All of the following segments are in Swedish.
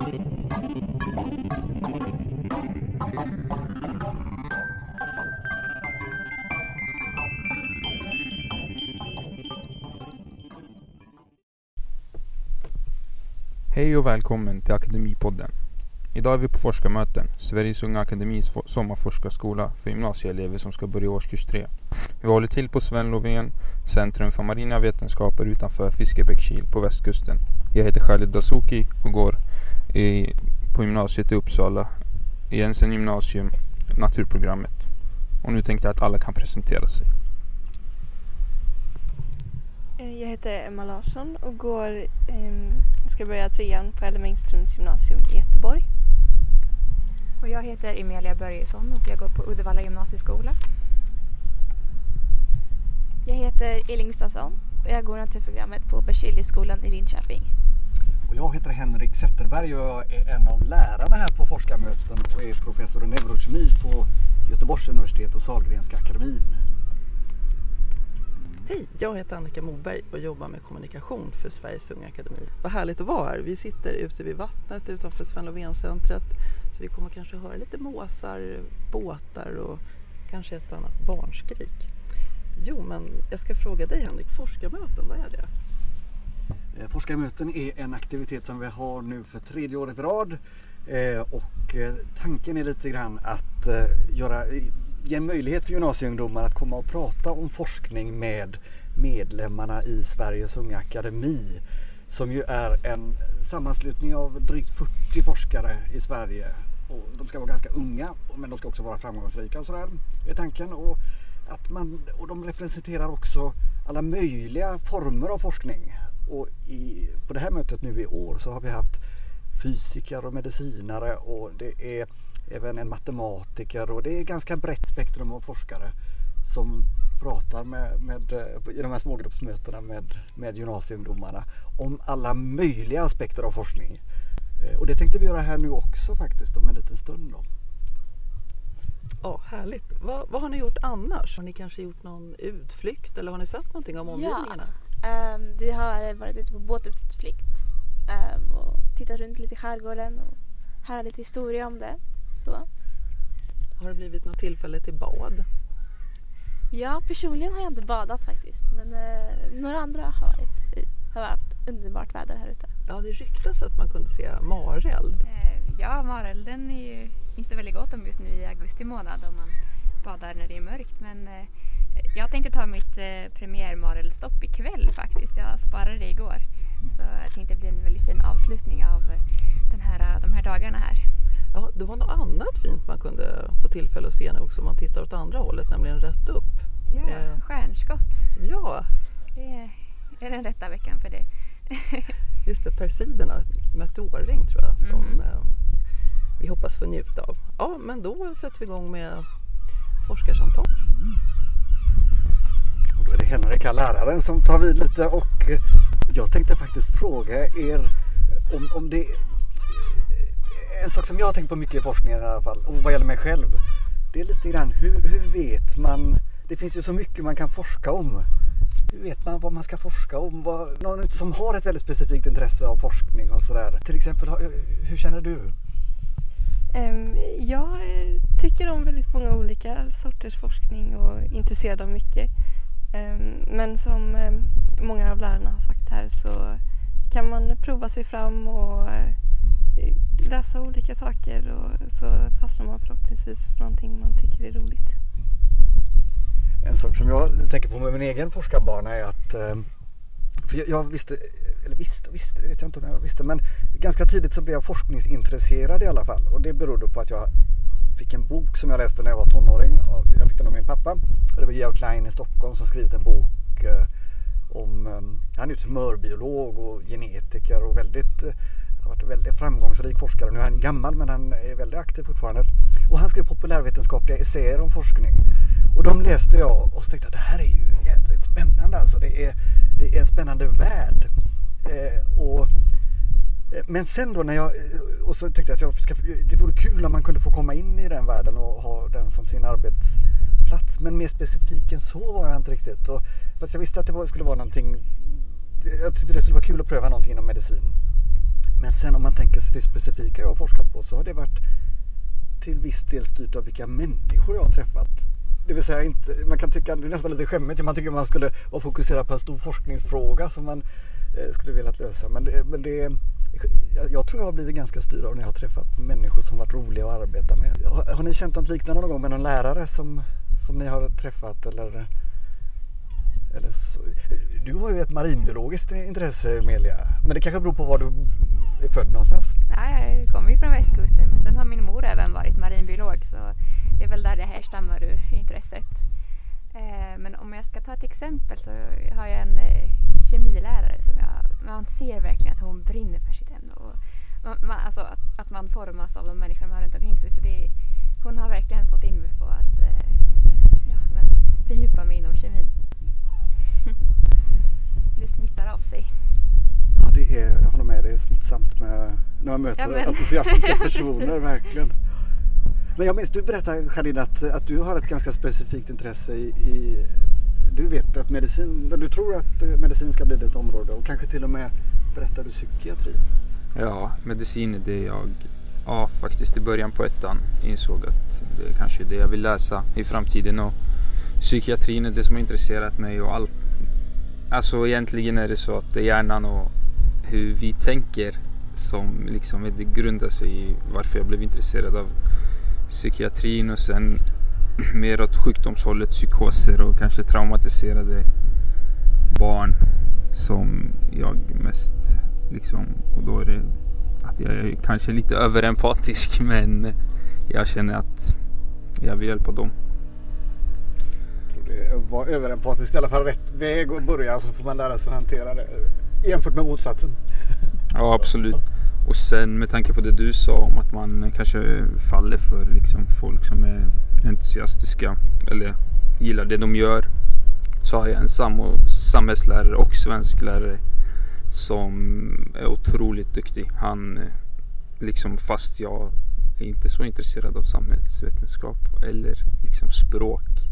Hej och välkommen till Akademipodden. Idag är vi på forskarmöten, Sveriges Unga Akademis sommarforskarskola för gymnasieelever som ska börja årskurs 3. Vi håller till på Sven Lovén, Centrum för marina vetenskaper utanför Fiskebäckskil på västkusten. Jag heter Khalid Dasuki och går i, på gymnasiet i Uppsala, i Jensen gymnasium, naturprogrammet. Och nu tänkte jag att alla kan presentera sig. Jag heter Emma Larsson och går, eh, ska börja trean på Ellen Engströms gymnasium i Göteborg. Och jag heter Emilia Börjesson och jag går på Uddevalla gymnasieskola. Jag heter Elin Gustafsson och jag går naturprogrammet på Berzelii-skolan i Linköping. Och jag heter Henrik Zetterberg och jag är en av lärarna här på forskarmöten och är professor i neurokemi på Göteborgs universitet och Sahlgrenska akademin. Hej, jag heter Annika Moberg och jobbar med kommunikation för Sveriges Unga Akademi. Vad härligt att vara här. Vi sitter ute vid vattnet utanför Sven Lovén-centret så vi kommer kanske höra lite måsar, båtar och kanske ett och annat barnskrik. Jo, men jag ska fråga dig Henrik, forskarmöten, vad är det? Eh, forskarmöten är en aktivitet som vi har nu för tredje året i rad eh, och eh, tanken är lite grann att göra ge en möjlighet för gymnasieungdomar att komma och prata om forskning med medlemmarna i Sveriges Unga Akademi som ju är en sammanslutning av drygt 40 forskare i Sverige. Och de ska vara ganska unga men de ska också vara framgångsrika och sådär är tanken. Och, att man, och de representerar också alla möjliga former av forskning. Och i, på det här mötet nu i år så har vi haft fysiker och medicinare och det är även en matematiker och det är ganska brett spektrum av forskare som pratar med, med, eh, i de här smågruppsmötena med, med gymnasieungdomarna om alla möjliga aspekter av forskning. Eh, och det tänkte vi göra här nu också faktiskt om en liten stund. Då. Ja, härligt. Vad, vad, har ni gjort annars? Har ni kanske gjort någon utflykt eller har ni sett någonting om omgivningarna? Ja, um, vi har varit ute på båtutflykt um, och tittat runt lite i skärgården och höra lite historia om det. Så. Har det blivit något tillfälle till bad? Ja, personligen har jag inte badat faktiskt. Men eh, några andra har varit. har haft underbart väder här ute. Ja, det ryktas att man kunde se mareld. Eh, ja, marelden är ju, finns det väldigt gott om just nu i augusti månad om man badar när det är mörkt. Men eh, jag tänkte ta mitt eh, premiärmarelstopp ikväll faktiskt. Jag sparade det igår. Så jag tänkte det blir en väldigt fin avslutning av den här, de här dagarna här. Ja, det var något annat fint man kunde få tillfälle att se nu också om man tittar åt andra hållet, nämligen rätt upp. Ja, eh, stjärnskott. Ja. Det är den rätta veckan för det. Just det, Persiderna, meteorregn tror jag, som mm. eh, vi hoppas få njuta av. Ja, men då sätter vi igång med forskarsamtal. Mm. Och då är det Henrik, läraren, som tar vid lite och eh, jag tänkte faktiskt fråga er om, om det eh, en sak som jag har tänkt på mycket i forskningen i alla fall, och vad gäller mig själv, det är lite grann hur, hur vet man, det finns ju så mycket man kan forska om. Hur vet man vad man ska forska om? Vad, någon som har ett väldigt specifikt intresse av forskning och sådär. Till exempel, eh, hur känner du? Ehm, jag tycker om väldigt många olika sorters forskning och är intresserad av mycket. Ehm, men som ehm, många av lärarna har sagt här så kan man prova sig fram och eh, läsa olika saker och så fastnar man förhoppningsvis för någonting man tycker är roligt. En sak som jag tänker på med min egen forskarbana är att ehm, för jag visste, eller visste visste, det vet jag inte om jag visste, men ganska tidigt så blev jag forskningsintresserad i alla fall och det berodde på att jag fick en bok som jag läste när jag var tonåring. Jag fick den av min pappa och det var Georg Klein i Stockholm som skrivit en bok eh, om, ehm, han är tumörbiolog typ och genetiker och väldigt eh, har varit en väldigt framgångsrik forskare. Nu är han gammal men han är väldigt aktiv fortfarande. Och han skrev populärvetenskapliga essäer om forskning. Och de läste jag och så tänkte jag det här är ju jädrigt spännande. Alltså det är, det är en spännande värld. Eh, och, men sen då när jag, och så tänkte jag att jag ska, det vore kul om man kunde få komma in i den världen och ha den som sin arbetsplats. Men mer specifik än så var jag inte riktigt. Och, fast jag visste att det var, skulle vara någonting, jag tyckte det skulle vara kul att pröva någonting inom medicin. Men sen om man tänker sig det specifika jag har forskat på så har det varit till viss del styrt av vilka människor jag har träffat. Det vill säga inte, man kan tycka, det är nästan lite skämmigt, man tycker man skulle vara fokuserad på en stor forskningsfråga som man eh, skulle velat lösa. Men, det, men det, jag, jag tror jag har blivit ganska styrd av när jag har träffat människor som varit roliga att arbeta med. Har, har ni känt något liknande någon gång med någon lärare som, som ni har träffat eller eller så, du har ju ett marinbiologiskt intresse Emilia, men det kanske beror på var du är född någonstans? Ja, jag kommer ju från västkusten men sen har min mor även varit marinbiolog så det är väl där det härstammar ur intresset. Eh, men om jag ska ta ett exempel så har jag en eh, kemilärare som jag, man ser verkligen att hon brinner för sitt ämne. Och man, alltså att, att, man formas av de människor man har runt omkring sig. Så det, hon har verkligen fått in mig på att eh, ja, men fördjupa mig inom kemin. det smittar av sig. Ja, det är, jag håller med, det är smittsamt med, när man möter ja, entusiastiska personer, verkligen. Men jag minns, du berättade Shadid att, att du har ett ganska specifikt intresse i, i du vet att medicin, du tror att eh, medicin ska bli ditt område och kanske till och med berättar du psykiatri. Ja, medicin är det jag, ja faktiskt i början på ettan insåg att det är kanske är det jag vill läsa i framtiden och psykiatrin är det som har intresserat mig och allt. Alltså egentligen är det så att det är hjärnan och hur vi tänker som liksom det grundar sig i varför jag blev intresserad av psykiatrin och sen mer åt sjukdomshållet, psykoser och kanske traumatiserade barn som jag mest liksom och då är det att jag är kanske lite överempatisk men jag känner att jag vill hjälpa dem vara överempatisk i alla fall rätt väg att börja så får man lära sig att hantera det jämfört med motsatsen. Ja absolut. Och sen med tanke på det du sa om att man kanske faller för liksom folk som är entusiastiska eller gillar det de gör. Så har jag en sam samhällslärare och svensklärare som är otroligt duktig. Han eh, liksom fast jag är inte så intresserad av samhällsvetenskap eller liksom språk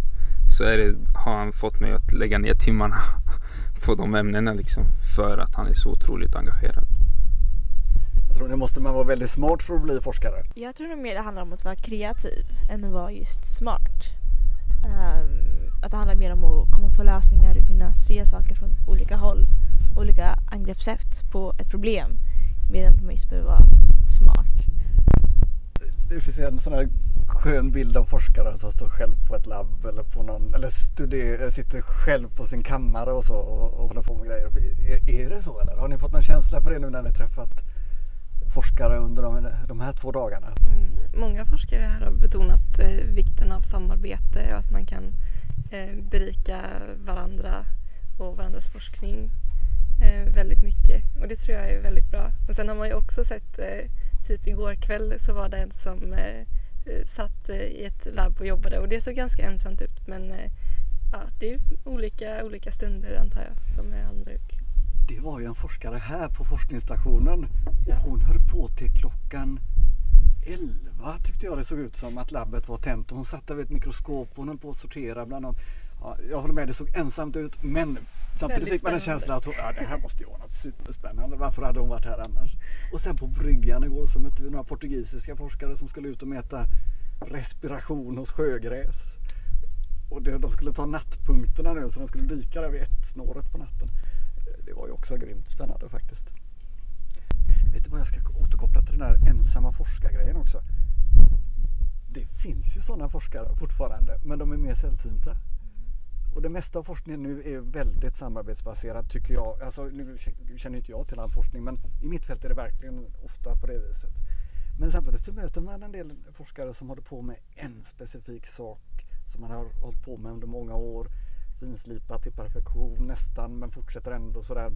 så är det, har han fått mig att lägga ner timmarna på de ämnena liksom. För att han är så otroligt engagerad. Tror det måste man vara väldigt smart för att bli forskare. Jag tror nog mer det handlar om att vara kreativ än att vara just smart. Um, att det handlar mer om att komma på lösningar och kunna se saker från olika håll. Olika angreppssätt på ett problem. Mer än att man just behöver vara smart. Det finns en sån här skön bild av forskaren som står själv på ett labb eller, på någon, eller studer, sitter själv på sin kammare och så och, och håller på med grejer. Är, är det så eller? Har ni fått någon känsla för det nu när ni träffat forskare under de, de här två dagarna? Mm, många forskare här har betonat eh, vikten av samarbete och att man kan eh, berika varandra och varandras forskning eh, väldigt mycket och det tror jag är väldigt bra. Men sen har man ju också sett eh, typ igår kväll så var det en som eh, eh, satt eh, i ett labb och jobbade och det såg ganska ensamt ut men eh, ja, det är olika, olika stunder antar jag som är andra det var ju en forskare här på forskningsstationen och hon höll på till klockan 11 tyckte jag det såg ut som att labbet var tänt och hon satt där vid ett mikroskop och hon höll på att sortera bland annat. Ja, jag håller med, det såg ensamt ut men samtidigt fick man en känsla att ja, det här måste ju vara något superspännande. Varför hade hon varit här annars? Och sen på bryggan igår så mötte vi några portugisiska forskare som skulle ut och mäta respiration hos sjögräs. Och det, de skulle ta nattpunkterna nu så de skulle dyka där vid ett snåret på natten. Det var ju också grymt spännande faktiskt. Vet du vad jag ska återkoppla till den där ensamma forskargrejen också. Det finns ju sådana forskare fortfarande men de är mer sällsynta. Och det mesta av forskningen nu är väldigt samarbetsbaserad tycker jag. Alltså, nu känner inte jag till all forskning men i mitt fält är det verkligen ofta på det viset. Men samtidigt så möter man en del forskare som håller på med en specifik sak som man har hållit på med under många år. Finslipat till perfektion nästan men fortsätter ändå sådär.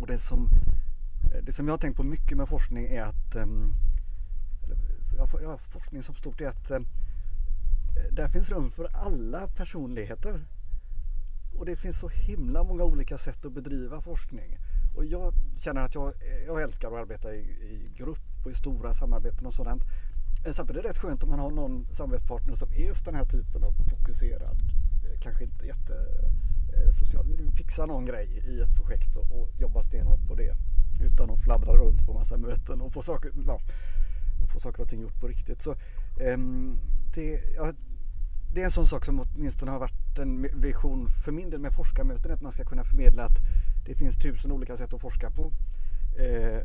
Och det som, eh, det som jag har tänkt på mycket med forskning är att ehm, ja, forskning som stort är att ehm, eh, där finns rum för alla personligheter. Och det finns så himla många olika sätt att bedriva forskning. Och jag känner att jag, eh, jag älskar att arbeta i, i grupp och i stora samarbeten och sådant. Samtidigt är det rätt skönt om man har någon samarbetspartner som är just den här typen av fokuserad, kanske inte jätte eh, social, fixa någon grej i ett projekt och, och jobba stenhårt på det utan att fladdra runt på massa möten och få saker, ja, få saker och ting gjort på riktigt. Så, um, det, ja, det är en sån sak som åtminstone har varit en vision för min del med forskarmöten, att man ska kunna förmedla att det finns tusen olika sätt att forska på. Uh,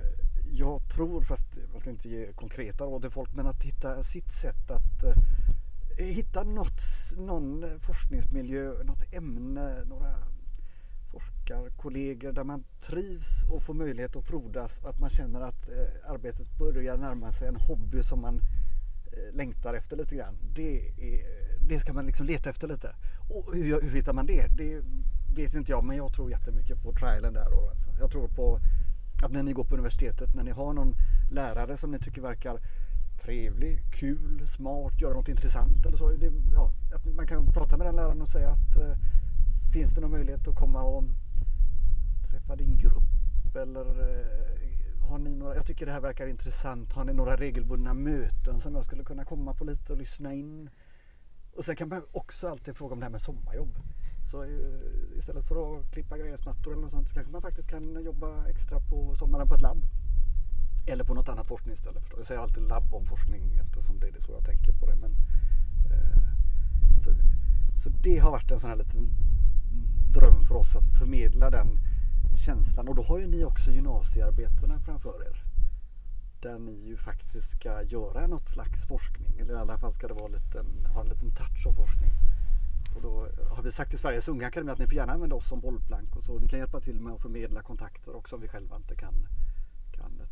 jag tror, fast man ska inte ge konkreta råd till folk, men att hitta sitt sätt att uh, hitta något, någon eh, forskningsmiljö, något ämne, några forskarkollegor där man trivs och får möjlighet att frodas och att man känner att eh, arbetet börjar närma sig en hobby som man eh, längtar efter lite grann. Det, är, det ska man liksom leta efter lite. Och hur, hur hittar man det? Det vet inte jag, men jag tror jättemycket på trialen där. Alltså. Jag tror på att när ni går på universitetet, när ni har någon lärare som ni tycker verkar trevlig, kul, smart, göra något intressant eller så. Det, ja, att man kan prata med den läraren och säga att eh, finns det någon möjlighet att komma och träffa din grupp eller eh, har ni några, jag tycker det här verkar intressant, har ni några regelbundna möten som jag skulle kunna komma på lite och lyssna in? Och sen kan man också alltid fråga om det här med sommarjobb. Så eh, istället för att klippa gräsmattor eller något sånt så kanske man faktiskt kan jobba extra på sommaren på ett labb. Eller på något annat forskningsställe förstås. Jag säger alltid labb om forskning eftersom det är så jag tänker på det. Men, eh, så, så, det har varit en sån här liten dröm för oss att förmedla den känslan. Och då har ju ni också gymnasiearbetena framför er. Där ni ju faktiskt ska göra något slags forskning. Eller i alla fall ska det vara liten, ha en liten touch av forskning. Och då har vi sagt till Sveriges Unga Akademi att ni får gärna använda oss som bollplank och så. Vi kan hjälpa till med att förmedla kontakter också om vi själva inte kan,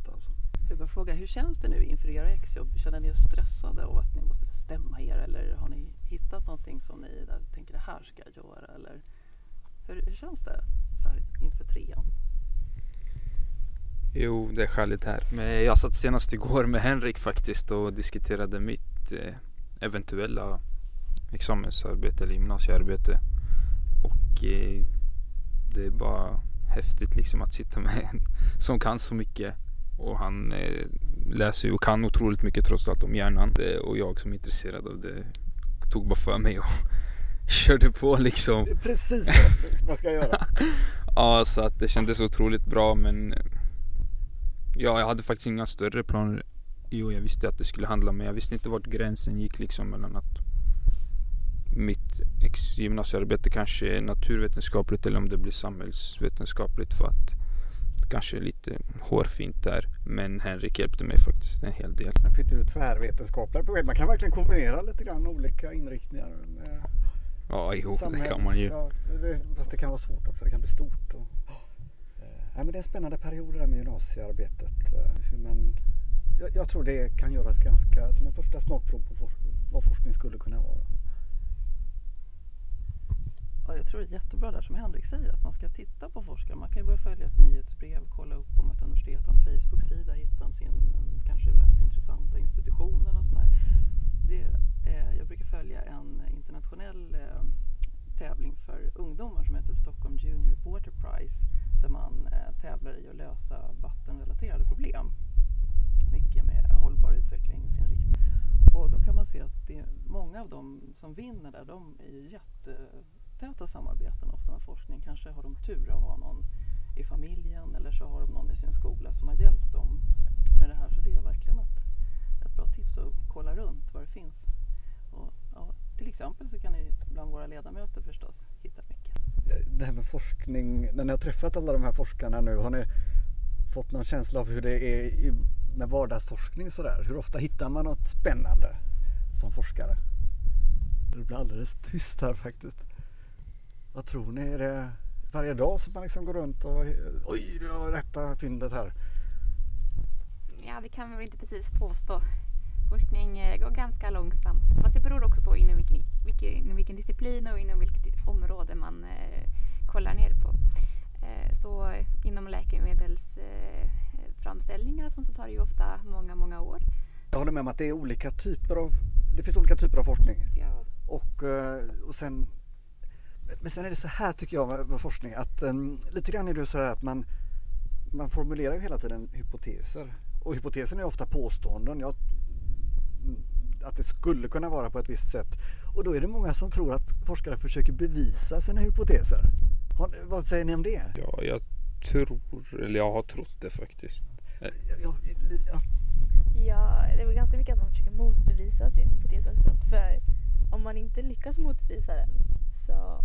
detta. Alltså. Jag bara fråga, hur känns det nu inför era exjobb? Känner ni er stressade av att ni måste bestämma er eller har ni hittat någonting som ni tänker det här ska jag göra? Eller hur, hur känns det så här inför trean? Jo, det är skäligt här. Men jag satt senast igår med Henrik faktiskt och diskuterade mitt eh, eventuella examensarbete eller gymnasiearbete. Och eh, det är bara häftigt liksom att sitta med en som kan så mycket. Och han eh, läser ju och kan otroligt mycket trots allt om hjärnan. Det, och jag som är intresserad av det tog bara för mig och körde på liksom. Precis vad man ska göra. ja, så att det kändes otroligt bra men Ja, jag hade faktiskt inga större planer. Jo, jag visste att det skulle handla men jag visste inte vart gränsen gick liksom mellan att mitt gymnasiearbete kanske är naturvetenskapligt eller om det blir samhällsvetenskapligt för att det kanske lite hårfint där. Men Henrik hjälpte mig faktiskt en hel del. Sen finns det ju tvärvetenskapliga program. Man kan verkligen kombinera lite grann olika inriktningar. Med ja, jo, det kan man ju. Ja, fast det kan vara svårt också. Det kan bli stort. Och, ja, men det är en spännande period det där med gymnasiearbetet. Eh, hur man, jag, jag tror det kan göras ganska som en första smakprov på vad forskning skulle kunna vara. Ja, jag tror det är jättebra där som Henrik säger att man ska titta på forskare. Man kan ju börja följa ett nyhetsbrev, kolla upp om ett universitet har en Facebook-sida, hitta sin kanske mest intressanta institutionen och sådär. Det, eh, jag brukar följa en internationell eh, tävling för ungdomar som heter Stockholm Junior Water Prize där man eh, tävlar i att lösa vattenrelaterade problem. Mycket med hållbar utvecklingsinriktning. Och då kan man se att det, många av dem som vinner där, de är jätte täta samarbeten ofta med forskning. Kanske har de tur att ha någon i familjen eller så har de någon i sin skola som har hjälpt dem med det här. Så det är verkligen ett, ett bra tips att kolla runt vad det finns. Och, ja, till exempel så kan ni bland våra ledamöter förstås hitta mycket. Det här med forskning, när ni har träffat alla de här forskarna nu, har ni fått någon känsla av hur det är med vardagsforskning sådär? Hur ofta hittar man något spännande som forskare? Det blir alldeles tyst här faktiskt. Vad tror ni? Är det varje dag som man liksom går runt och oj, du har rätta fyndet här? Ja, det kan man väl inte precis påstå. Forskning eh, går ganska långsamt. Fast det beror också på inom vilken, vilken, inom vilken disciplin och inom vilket område man eh, kollar ner på. Eh, så inom läkemedelsframställningar eh, så tar det ju ofta många, många år. Jag håller med om att det är olika typer av, det finns olika typer av forskning. Ja. Och, eh, och sen men sen är det så här tycker jag med, med forskning att um, lite grann är det så här att man, man formulerar ju hela tiden hypoteser. Och hypotesen är ofta påståenden. Jag, att det skulle kunna vara på ett visst sätt. Och då är det många som tror att forskare försöker bevisa sina hypoteser. Har, vad säger ni om det? Ja, jag tror, eller jag har trott det faktiskt. Ja, ja, Ja, det är väl ganska mycket att man försöker motbevisa sin hypotes också. För om man inte lyckas motbevisa den så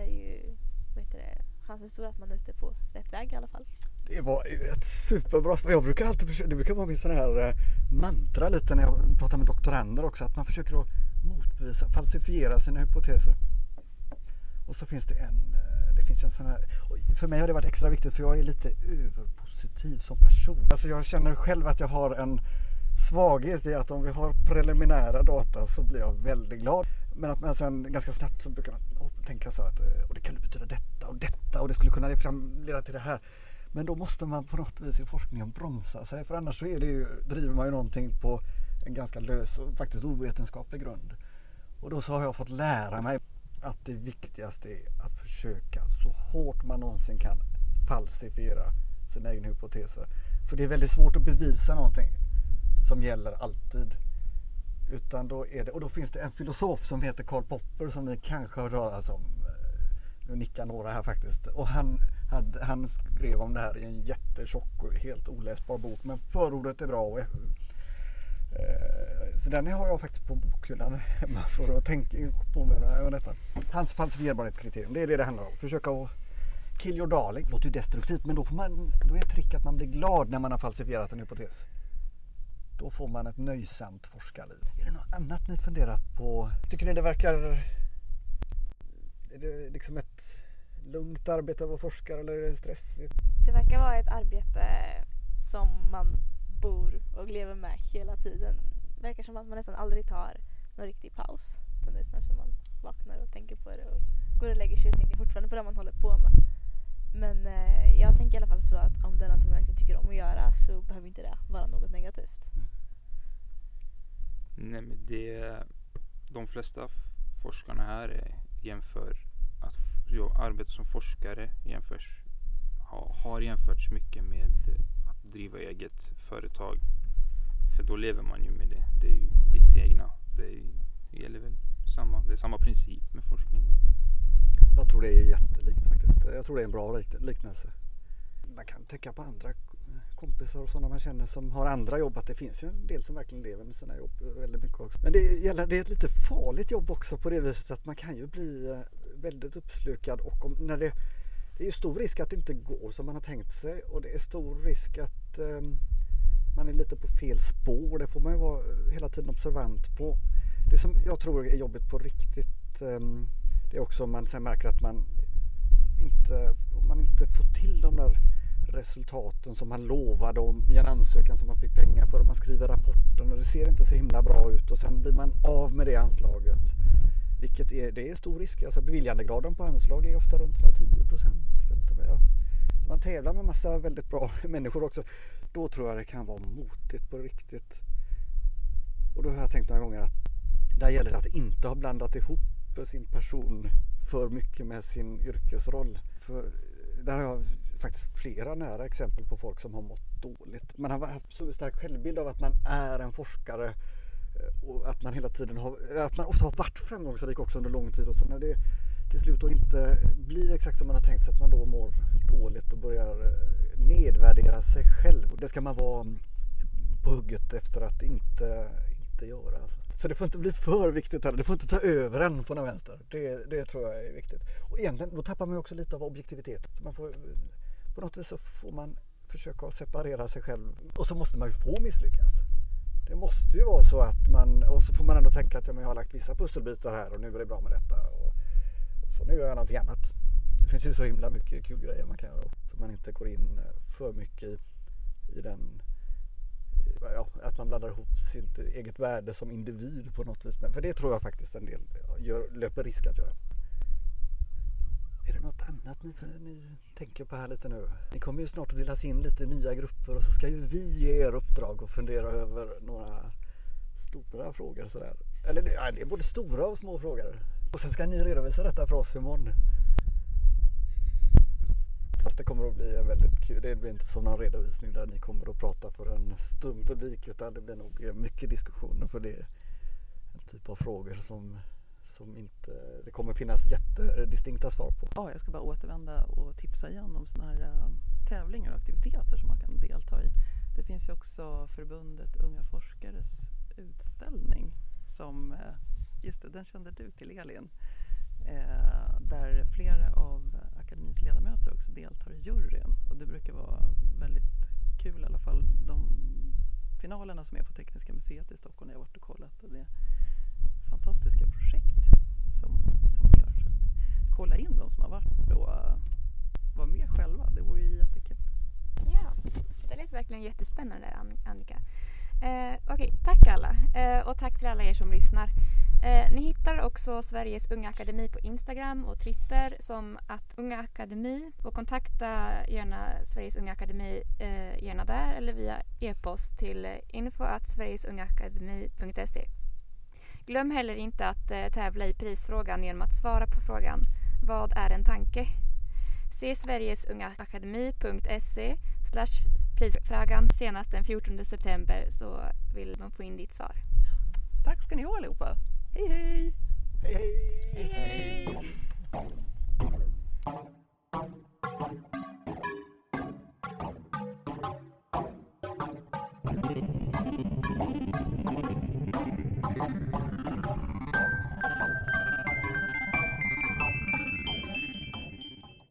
är ju vad heter det, chansen stor att man är ute på rätt väg i alla fall. Det var ett superbra svar. Jag brukar alltid försöka, det brukar vara min sån här eh, mantra lite när jag pratar med doktorander också. Att man försöker att motbevisa, falsifiera sina hypoteser. Och så finns det en, eh, det finns en sån här, och för mig har det varit extra viktigt för jag är lite överpositiv som person. Alltså jag känner själv att jag har en svaghet i att om vi har preliminära data så blir jag väldigt glad. Men att man sen ganska snabbt så brukar man tänka så här att eh, och det kan betyda detta och detta och det skulle kunna leda till det här. Men då måste man på något vis i forskningen bromsa sig för annars så är det ju, driver man ju någonting på en ganska lös och faktiskt ovetenskaplig grund. Och då så har jag fått lära mig att det viktigaste är att försöka så hårt man någonsin kan falsifiera sina egna hypoteser. För det är väldigt svårt att bevisa någonting som gäller alltid. Utan då är det, och då finns det en filosof som heter Karl Popper som ni kanske har hört talas om. Nu nickar några här faktiskt. Och han, han, han skrev om det här i en jättetjock och helt oläsbar bok. Men förordet är bra. Och, eh, så den har jag faktiskt på bokhyllan hemma för att tänka på mig detta. Hans falsifierbarhetskriterium, det är det det handlar om. Försöka att kill your darling. Låter ju destruktivt men då, får man, då är trick att man blir glad när man har falsifierat en hypotes. Då får man ett nöjsamt forskarliv. Är det något annat ni funderat på? Tycker ni det verkar... Är det liksom ett lugnt arbete att vara forskare eller är det stressigt? Det verkar vara ett arbete som man bor och lever med hela tiden. Det verkar som att man nästan aldrig tar någon riktig paus. Utan det är snarare som man vaknar och tänker på det och går och lägger sig och tänker fortfarande på det man håller på med. Men eh, jag tänker i alla fall så att om det är någonting man verkligen tycker om att göra så behöver inte det vara något negativt. Nej men det, de flesta forskarna här jämför att ja, arbeta som forskare jämförs, ha, har jämförts mycket med att driva eget företag. För då lever man ju med det. Det är ju ditt egna. Det är, gäller väl samma, det är samma princip med forskningen. Jag tror det är jättelikt faktiskt. Jag tror det är en bra liknelse. Man kan tänka på andra kompisar och sådana man känner som har andra jobb att det finns ju en del som verkligen lever med sina jobb eh, väldigt mycket också. Men det, gäller, det är ett lite farligt jobb också på det viset att man kan ju bli eh, väldigt uppslukad och om, när det, det är ju stor risk att det inte går som man har tänkt sig och det är stor risk att um, man är lite på fel spår. Det får man ju vara eh, hela tiden observant på. Det som jag tror är jobbigt på riktigt um, det är också om man sen märker att man inte, man inte får till de där resultaten som man lovade om i en ansökan som man fick pengar för. Man skriver rapporten och det ser inte så himla bra ut och sen blir man av med det anslaget. Vilket är, det är stor risk. Alltså beviljandegraden på anslag är ofta runt 10 procent. Så man tävlar med massa väldigt bra människor också. Då tror jag det kan vara motigt på riktigt. Och då har jag tänkt några gånger att där gäller det att inte ha blandat ihop sin person för mycket med sin yrkesroll. För där har jag faktiskt flera nära exempel på folk som har mått dåligt. Man har haft så stark självbild av att man är en forskare eh, och att man hela tiden har, att man ofta har varit framgångsrik också under lång tid och så när det till slut då inte blir exakt som man har tänkt sig att man då mår dåligt och börjar eh, nedvärdera sig själv. Det ska man vara mm, på hugget efter att inte, inte göra. Alltså. Så det får inte bli för viktigt heller. Det får inte ta över en på den vänster. Det, det tror jag är viktigt. Och egentligen då tappar man också lite av objektiviteten. Så man får på något vis så får man försöka separera sig själv och så måste man ju få misslyckas. Det måste ju vara så att man, och så får man ändå tänka att ja, jag har lagt vissa pusselbitar här och nu är det bra med detta. Och, och så nu gör jag någonting annat. Det finns ju så himla mycket kul grejer man kan göra så man inte går in för mycket i, i den ja, att man blandar ihop sitt eget värde som individ på något vis. för det tror jag faktiskt en del gör, löper risk att göra. Är det något annat ni, ni tänker på här lite nu? Ni kommer ju snart att delas in lite i nya grupper och så ska ju vi ge er uppdrag och fundera över några stora frågor sådär. Eller ja, det är både stora och små frågor. Och sen ska ni redovisa detta för oss imorgon. Det kommer att bli en väldigt kul, det blir inte som någon redovisning där ni kommer att prata för en stum publik utan det blir nog mycket diskussioner för det är en typ av frågor som som inte det kommer finnas jättedistinkta svar på. Ja, jag ska bara återvända och tipsa igen om sådana här eh, tävlingar och aktiviteter som man kan delta i. Det finns ju också förbundet Unga forskares utställning som, eh, just det, den kände du till Elin. Eh, där flera av akademins ledamöter också deltar i juryn och det brukar vara väldigt kul i alla fall. De finalerna som är på Tekniska museet i Stockholm har jag varit och kollat och det är fantastiska projekt som, som ni gör. Så kolla in de som har varit och eh, var med själva, det vore ju jättekul. Ja, det lät verkligen jättespännande Annika. Eh, Okej, okay, tack alla eh, och tack till alla er som lyssnar. Eh, ni hittar också Sveriges Unga Akademi på Instagram och Twitter som att Unga Akademi och kontakta gärna Sveriges Unga Akademi eh, gärna där eller via e-post till info sverigesungaakademi.se. Glöm heller inte att eh, tävla i prisfrågan genom att svara på frågan Vad är en tanke? Se sverigesungaakademi.se prisfrågan senast den 14 september så vill de få in ditt svar. Tack ska ni ha allihopa. Hej hej! Hej hej! hej, hej.